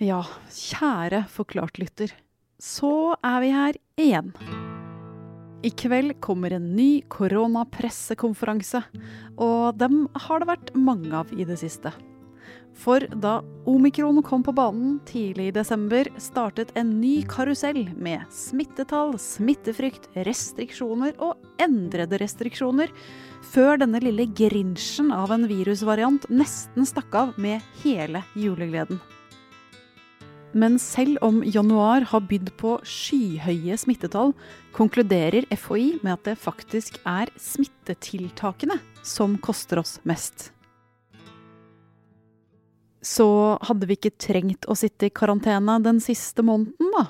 Ja, kjære forklart-lytter. Så er vi her igjen. I kveld kommer en ny koronapressekonferanse, og dem har det vært mange av i det siste. For da omikron kom på banen tidlig i desember, startet en ny karusell med smittetall, smittefrykt, restriksjoner og endrede restriksjoner, før denne lille grinsjen av en virusvariant nesten stakk av med hele julegleden. Men selv om januar har bydd på skyhøye smittetall, konkluderer FHI med at det faktisk er smittetiltakene som koster oss mest. Så hadde vi ikke trengt å sitte i karantene den siste måneden, da?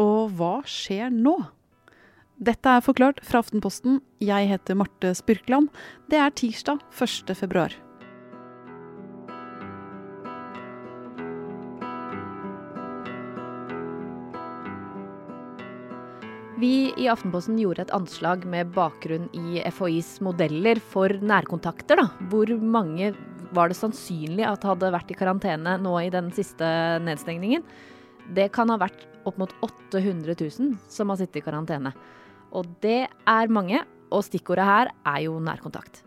Og hva skjer nå? Dette er Forklart fra Aftenposten. Jeg heter Marte Spurkland. Det er tirsdag 1. februar. Vi i Aftenposten gjorde et anslag med bakgrunn i FHIs modeller for nærkontakter. Da. Hvor mange var det sannsynlig at hadde vært i karantene nå i den siste nedstengningen? Det kan ha vært opp mot 800 000 som har sittet i karantene. Og det er mange, og stikkordet her er jo nærkontakt.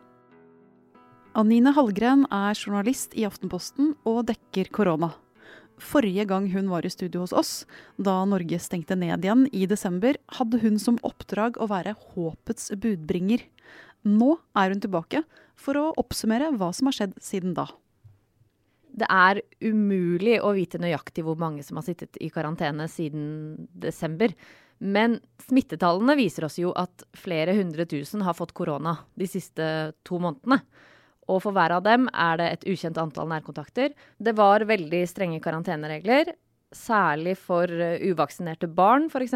Anine Hallgren er journalist i Aftenposten og dekker korona. Forrige gang hun var i studio hos oss, da Norge stengte ned igjen i desember, hadde hun som oppdrag å være håpets budbringer. Nå er hun tilbake for å oppsummere hva som har skjedd siden da. Det er umulig å vite nøyaktig hvor mange som har sittet i karantene siden desember. Men smittetallene viser oss jo at flere hundre tusen har fått korona de siste to månedene. Og for hver av dem er det et ukjent antall nærkontakter. Det var veldig strenge karanteneregler, særlig for eh, uvaksinerte barn f.eks.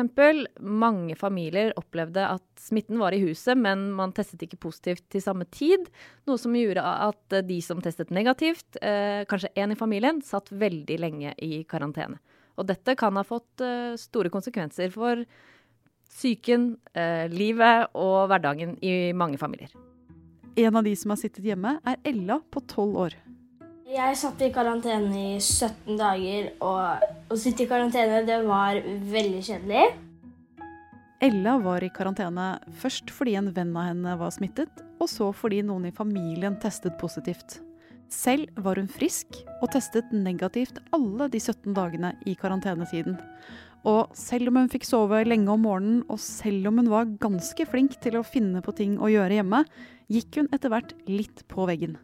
Mange familier opplevde at smitten var i huset, men man testet ikke positivt til samme tid. Noe som gjorde at de som testet negativt, eh, kanskje én i familien, satt veldig lenge i karantene. Og dette kan ha fått eh, store konsekvenser for psyken, livet og hverdagen i mange familier. En av de som har sittet hjemme, er Ella på tolv år. Jeg satt i karantene i 17 dager, og å sitte i karantene det var veldig kjedelig. Ella var i karantene først fordi en venn av henne var smittet, og så fordi noen i familien testet positivt. Selv var hun frisk og testet negativt alle de 17 dagene i karantenetiden. Og selv om hun fikk sove lenge om morgenen, og selv om hun var ganske flink til å finne på ting å gjøre hjemme, gikk hun etter hvert litt på veggen.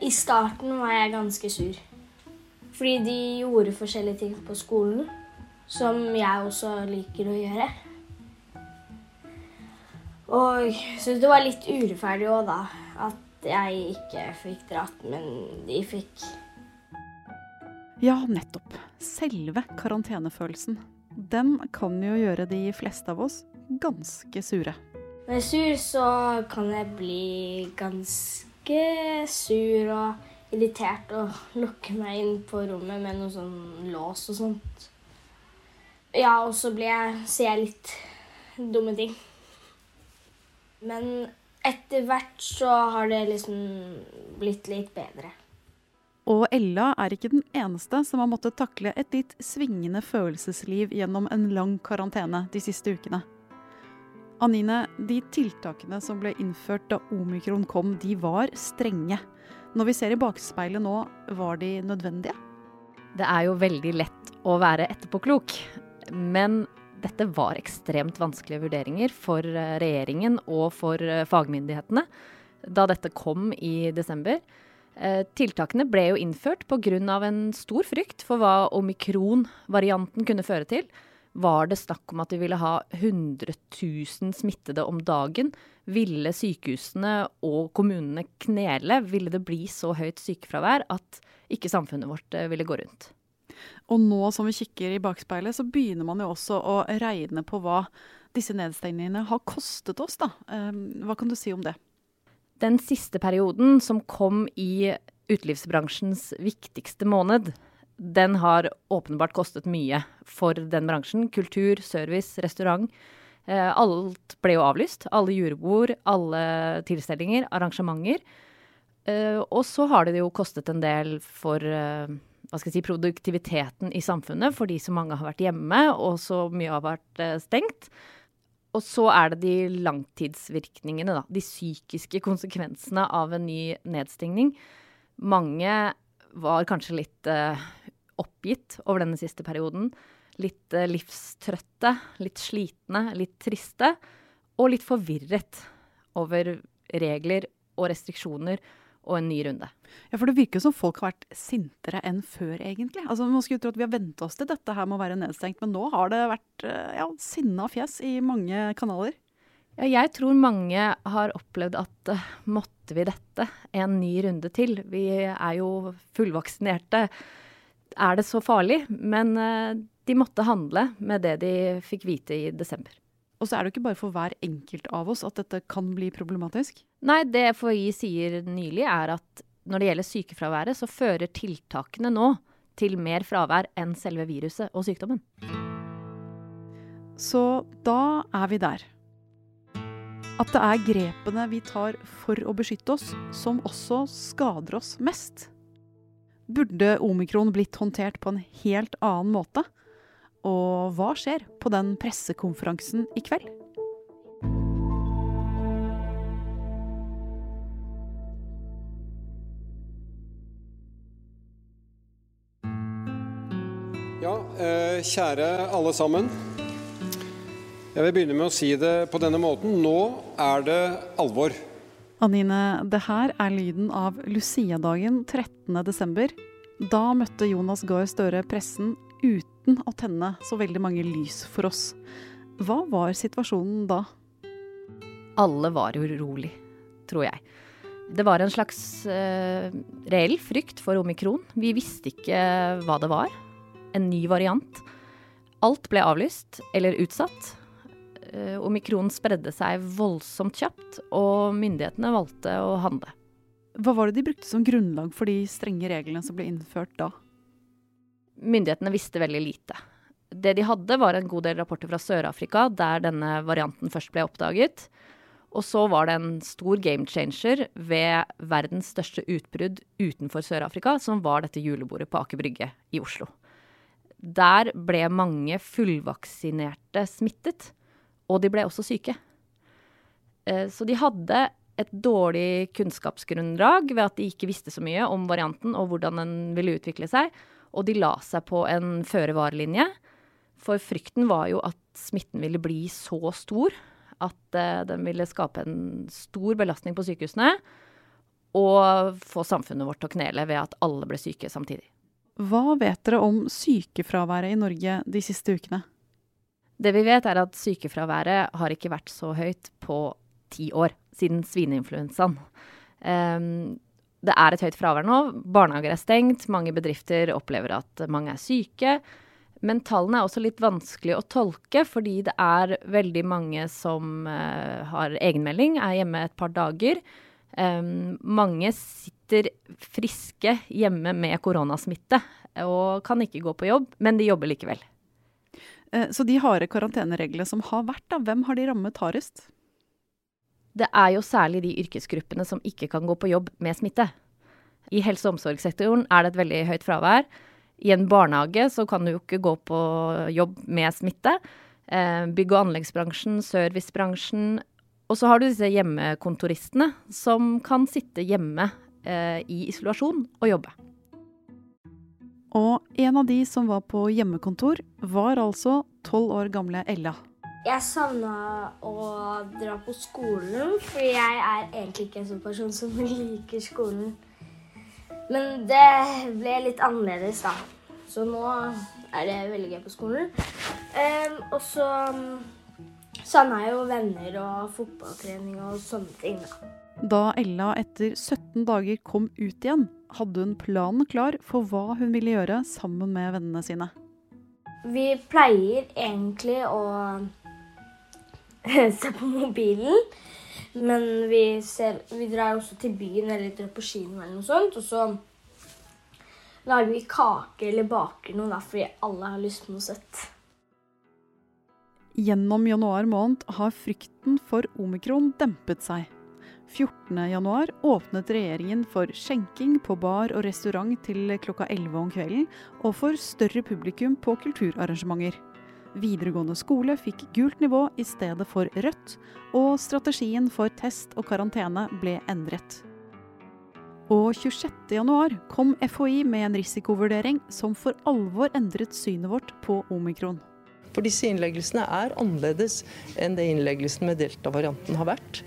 I starten var jeg ganske sur. Fordi de gjorde forskjellige ting på skolen som jeg også liker å gjøre. Og så syntes det var litt urettferdig òg, da. At jeg ikke fikk dratt, men de fikk. Ja, nettopp. Selve karantenefølelsen. Den kan jo gjøre de fleste av oss ganske sure. Når jeg er sur, så kan jeg bli ganske sur og irritert og lukke meg inn på rommet med noe sånn lås og sånt. Ja, og så blir jeg, sier jeg litt dumme ting. Men etter hvert så har det liksom blitt litt bedre. Og Ella er ikke den eneste som har måttet takle et litt svingende følelsesliv gjennom en lang karantene de siste ukene. Anine, de tiltakene som ble innført da omikron kom, de var strenge. Når vi ser i bakspeilet nå, var de nødvendige? Det er jo veldig lett å være etterpåklok, men dette var ekstremt vanskelige vurderinger for eh, regjeringen og for eh, fagmyndighetene da dette kom i desember. Eh, tiltakene ble jo innført pga. en stor frykt for hva omikron-varianten kunne føre til. Var det snakk om at vi ville ha 100 000 smittede om dagen? Ville sykehusene og kommunene knele? Ville det bli så høyt sykefravær at ikke samfunnet vårt ville gå rundt? Og nå som vi kikker i bakspeilet, så begynner man jo også å regne på hva disse nedstengningene har kostet oss, da. Hva kan du si om det? Den siste perioden, som kom i utelivsbransjens viktigste måned, den har åpenbart kostet mye for den bransjen. Kultur, service, restaurant. Eh, alt ble jo avlyst. Alle julebord, alle tilstelninger, arrangementer. Eh, og så har det jo kostet en del for eh, hva skal jeg si, produktiviteten i samfunnet fordi så mange har vært hjemme og så mye har vært eh, stengt. Og så er det de langtidsvirkningene, da. De psykiske konsekvensene av en ny nedstengning. Mange var kanskje litt uh, oppgitt over denne siste perioden. Litt uh, livstrøtte, litt slitne, litt triste. Og litt forvirret over regler og restriksjoner og en ny runde. Ja, For det virker som folk har vært sintere enn før, egentlig. Altså, Man skulle tro at vi har vent oss til dette her med å være nedstengt, men nå har det vært eh, ja, sinna fjes i mange kanaler. Ja, jeg tror mange har opplevd at uh, måtte vi dette en ny runde til? Vi er jo fullvaksinerte. Er det så farlig? Men uh, de måtte handle med det de fikk vite i desember. Og så er det jo ikke bare for hver enkelt av oss at dette kan bli problematisk. Nei, det FHI sier nylig er at når det gjelder sykefraværet, så fører tiltakene nå til mer fravær enn selve viruset og sykdommen. Så da er vi der. At det er grepene vi tar for å beskytte oss, som også skader oss mest. Burde omikron blitt håndtert på en helt annen måte? Og hva skjer på den pressekonferansen i kveld? Ja, eh, kjære alle sammen. Jeg vil begynne med å si det på denne måten. Nå er det alvor. Anine, det her er lyden av Lucia-dagen 13.12. Da møtte Jonas Gahr Støre pressen uten å tenne så veldig mange lys for oss. Hva var situasjonen da? Alle var urolig, tror jeg. Det var en slags uh, reell frykt for omikron. Vi visste ikke hva det var. En ny variant. Alt ble avlyst eller utsatt. Uh, omikron spredde seg voldsomt kjapt, og myndighetene valgte å handle. Hva var det de brukte som grunnlag for de strenge reglene som ble innført da? Myndighetene visste veldig lite. Det de hadde, var en god del rapporter fra Sør-Afrika, der denne varianten først ble oppdaget. Og så var det en stor game changer ved verdens største utbrudd utenfor Sør-Afrika, som var dette julebordet på Aker Brygge i Oslo. Der ble mange fullvaksinerte smittet, og de ble også syke. Eh, så de hadde et dårlig kunnskapsgrunnlag ved at de ikke visste så mye om varianten og hvordan den ville utvikle seg. Og de la seg på en føre-var-linje. For frykten var jo at smitten ville bli så stor at uh, den ville skape en stor belastning på sykehusene. Og få samfunnet vårt til å knele ved at alle ble syke samtidig. Hva vet dere om sykefraværet i Norge de siste ukene? Det vi vet, er at sykefraværet har ikke vært så høyt på ti år, siden svineinfluensaen. Um, det er et høyt fravær nå. Barnehager er stengt. Mange bedrifter opplever at mange er syke. Men tallene er også litt vanskelig å tolke, fordi det er veldig mange som uh, har egenmelding, er hjemme et par dager. Um, mange sitter friske hjemme med koronasmitte og kan ikke gå på jobb, men de jobber likevel. Uh, så de harde karantenereglene som har vært, da, hvem har de rammet hardest? Det er jo særlig de yrkesgruppene som ikke kan gå på jobb med smitte. I helse- og omsorgssektoren er det et veldig høyt fravær. I en barnehage så kan du jo ikke gå på jobb med smitte. Eh, bygg- og anleggsbransjen, servicebransjen. Og så har du disse hjemmekontoristene som kan sitte hjemme eh, i isolasjon og jobbe. Og en av de som var på hjemmekontor, var altså tolv år gamle Ella. Jeg savna å dra på skolen, fordi jeg er egentlig ikke en sånn person som liker skolen. Men det ble litt annerledes, da. Så nå er det veldig gøy på skolen. Um, og så um, savna jeg jo venner og fotballtrening og sånne ting, da. Da Ella etter 17 dager kom ut igjen, hadde hun planen klar for hva hun ville gjøre sammen med vennene sine. Vi pleier egentlig å se på mobilen. Men vi, ser, vi drar også til byen eller drar på kino eller noe sånt. Og så lager vi kake eller baker noe fordi alle har lyst på noe søtt. Gjennom januar måned har frykten for omikron dempet seg. 14.1 åpnet regjeringen for skjenking på bar og restaurant til klokka 11 om kvelden, og for større publikum på kulturarrangementer. Videregående skole fikk gult nivå i stedet for rødt, og strategien for test og karantene ble endret. Og 26.1 kom FHI med en risikovurdering som for alvor endret synet vårt på omikron. For disse innleggelsene er annerledes enn det innleggelsen med delta-varianten har vært.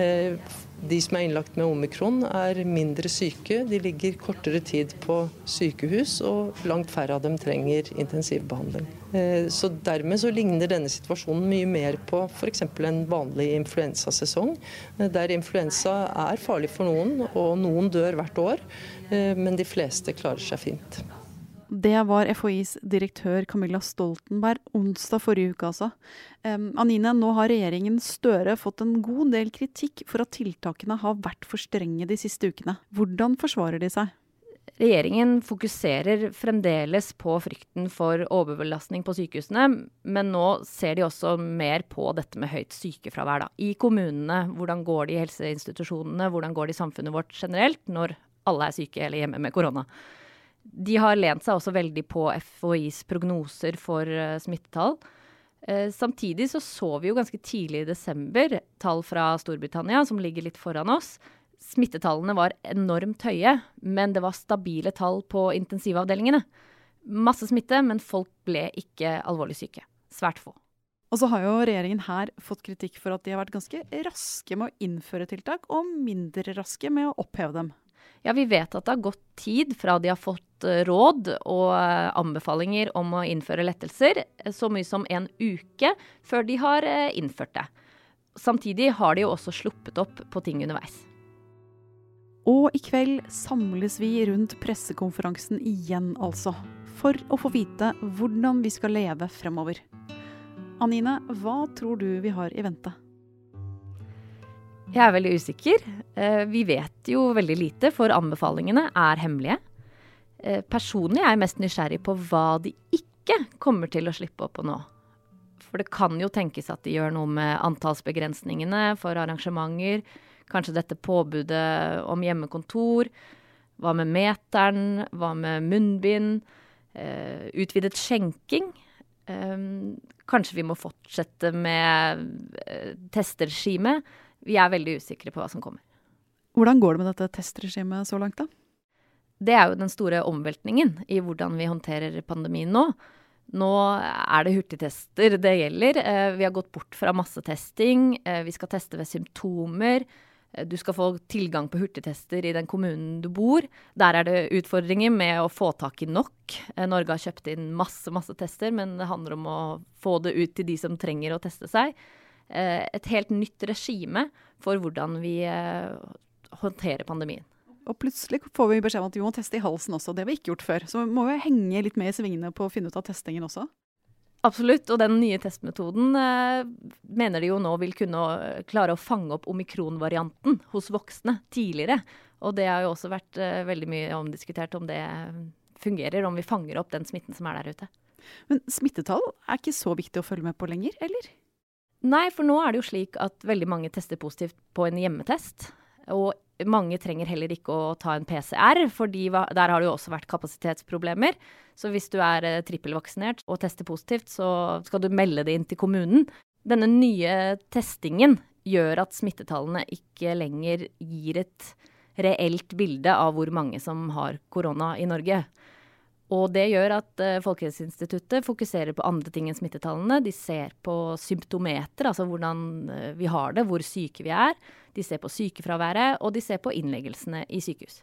Eh, de som er innlagt med omikron er mindre syke, de ligger kortere tid på sykehus, og langt færre av dem trenger intensivbehandling. Eh, så Dermed så ligner denne situasjonen mye mer på f.eks. en vanlig influensasesong, eh, der influensa er farlig for noen, og noen dør hvert år, men de fleste klarer seg fint. Det var FHIs direktør Camilla Stoltenberg onsdag forrige uke, altså. Um, Anine, nå har regjeringen Støre fått en god del kritikk for at tiltakene har vært for strenge de siste ukene. Hvordan forsvarer de seg? Regjeringen fokuserer fremdeles på frykten for overbelastning på sykehusene, men nå ser de også mer på dette med høyt sykefravær. Da. I kommunene, hvordan går det i helseinstitusjonene, hvordan går det i samfunnet vårt generelt når alle er syke eller hjemme med korona. De har lent seg også veldig på FHIs prognoser for uh, smittetall. Uh, samtidig så, så vi jo ganske tidlig i desember tall fra Storbritannia som ligger litt foran oss. Smittetallene var enormt høye, men det var stabile tall på intensivavdelingene. Masse smitte, men folk ble ikke alvorlig syke. Svært få. Og så har jo regjeringen her fått kritikk for at de har vært ganske raske med å innføre tiltak, og mindre raske med å oppheve dem. Ja, vi vet at det har gått tid fra de har fått eh, råd og eh, anbefalinger om å innføre lettelser, eh, så mye som en uke før de har innført det. Samtidig har de jo også sluppet opp på ting underveis. Og i kveld samles vi rundt pressekonferansen igjen, altså. For å få vite hvordan vi skal leve fremover. Anine, hva tror du vi har i vente? Jeg er veldig usikker. Eh, vi vet jo veldig lite, for anbefalingene er hemmelige. Eh, personlig er jeg mest nysgjerrig på hva de ikke kommer til å slippe opp på nå. For det kan jo tenkes at de gjør noe med antallsbegrensningene for arrangementer. Kanskje dette påbudet om hjemmekontor. Hva med meteren? Hva med munnbind? Eh, utvidet skjenking? Kanskje vi må fortsette med testregimet? Vi er veldig usikre på hva som kommer. Hvordan går det med dette testregimet så langt, da? Det er jo den store omveltningen i hvordan vi håndterer pandemien nå. Nå er det hurtigtester det gjelder. Eh, vi har gått bort fra massetesting. Eh, vi skal teste ved symptomer. Eh, du skal få tilgang på hurtigtester i den kommunen du bor. Der er det utfordringer med å få tak i nok. Norge har kjøpt inn masse, masse tester, men det handler om å få det ut til de som trenger å teste seg. Eh, et helt nytt regime for hvordan vi eh, håndterer pandemien. Og plutselig får vi beskjed om at vi må teste i halsen også. Det har vi ikke gjort før. Så vi må jo henge litt med i svingene på å finne ut av testingen også. Absolutt, og den nye testmetoden eh, mener de jo nå vil kunne klare å fange opp omikron-varianten hos voksne tidligere. Og det har jo også vært eh, veldig mye omdiskutert om det fungerer, om vi fanger opp den smitten som er der ute. Men smittetall er ikke så viktig å følge med på lenger, eller? Nei, for nå er det jo slik at veldig mange tester positivt på en hjemmetest. Og mange trenger heller ikke å ta en PCR, for der har det jo også vært kapasitetsproblemer. Så hvis du er eh, trippelvaksinert og tester positivt, så skal du melde det inn til kommunen. Denne nye testingen gjør at smittetallene ikke lenger gir et reelt bilde av hvor mange som har korona i Norge. Og det gjør at uh, Folkehelseinstituttet fokuserer på andre ting enn smittetallene. De ser på symptometer, altså hvordan uh, vi har det, hvor syke vi er. De ser på sykefraværet, og de ser på innleggelsene i sykehus.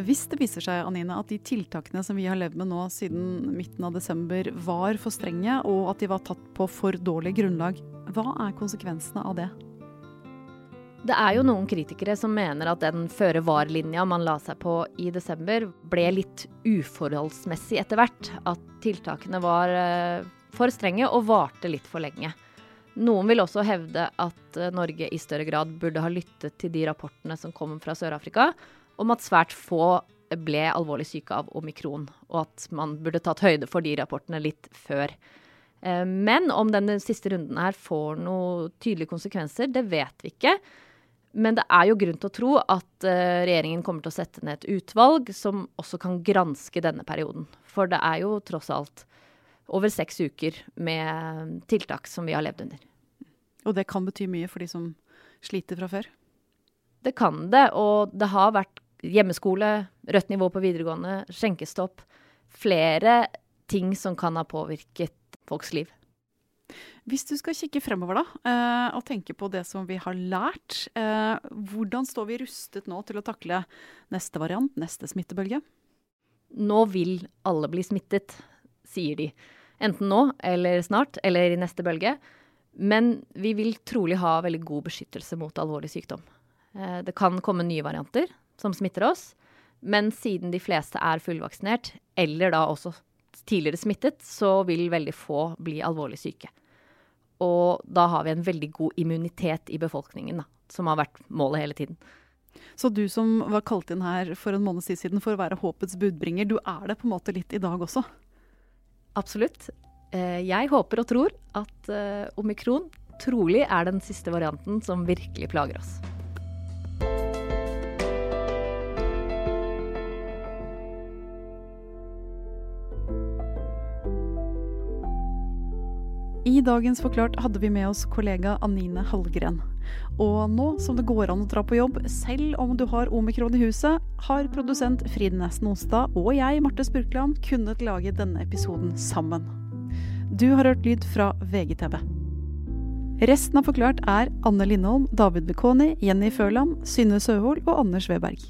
Hvis det viser seg Anine, at de tiltakene som vi har levd med nå siden midten av desember var for strenge, og at de var tatt på for dårlig grunnlag, hva er konsekvensene av det? Det er jo noen kritikere som mener at den føre-var-linja man la seg på i desember, ble litt uforholdsmessig etter hvert. At tiltakene var eh, for strenge og varte litt for lenge. Noen vil også hevde at eh, Norge i større grad burde ha lyttet til de rapportene som kom fra Sør-Afrika, om at svært få ble alvorlig syke av omikron, og at man burde tatt høyde for de rapportene litt før. Eh, men om den siste runden her får noen tydelige konsekvenser, det vet vi ikke. Men det er jo grunn til å tro at uh, regjeringen kommer til å sette ned et utvalg som også kan granske denne perioden. For det er jo tross alt over seks uker med tiltak som vi har levd under. Og det kan bety mye for de som sliter fra før? Det kan det, og det har vært hjemmeskole, rødt nivå på videregående, skjenkestopp. Flere ting som kan ha påvirket folks liv. Hvis du skal kikke fremover da, eh, og tenke på det som vi har lært, eh, hvordan står vi rustet nå til å takle neste variant, neste smittebølge? Nå vil alle bli smittet, sier de. Enten nå eller snart, eller i neste bølge. Men vi vil trolig ha veldig god beskyttelse mot alvorlig sykdom. Eh, det kan komme nye varianter som smitter oss, men siden de fleste er fullvaksinert, eller da også tidligere smittet, så vil veldig få bli alvorlig syke. Og da har vi en veldig god immunitet i befolkningen, da, som har vært målet hele tiden. Så du som var kalt inn her for en måned siden for å være håpets budbringer, du er det på en måte litt i dag også? Absolutt. Eh, jeg håper og tror at eh, omikron trolig er den siste varianten som virkelig plager oss. I dagens Forklart hadde vi med oss kollega Anine Hallgren. Og nå som det går an å dra på jobb, selv om du har omikron i huset, har produsent Frid Nesten Onsdag og jeg, Marte Spurkland, kunnet lage denne episoden sammen. Du har hørt lyd fra VGTV. Resten av Forklart er Anne Lindholm, David Bekoni, Jenny Førland, Synne Søhol og Anders Weberg.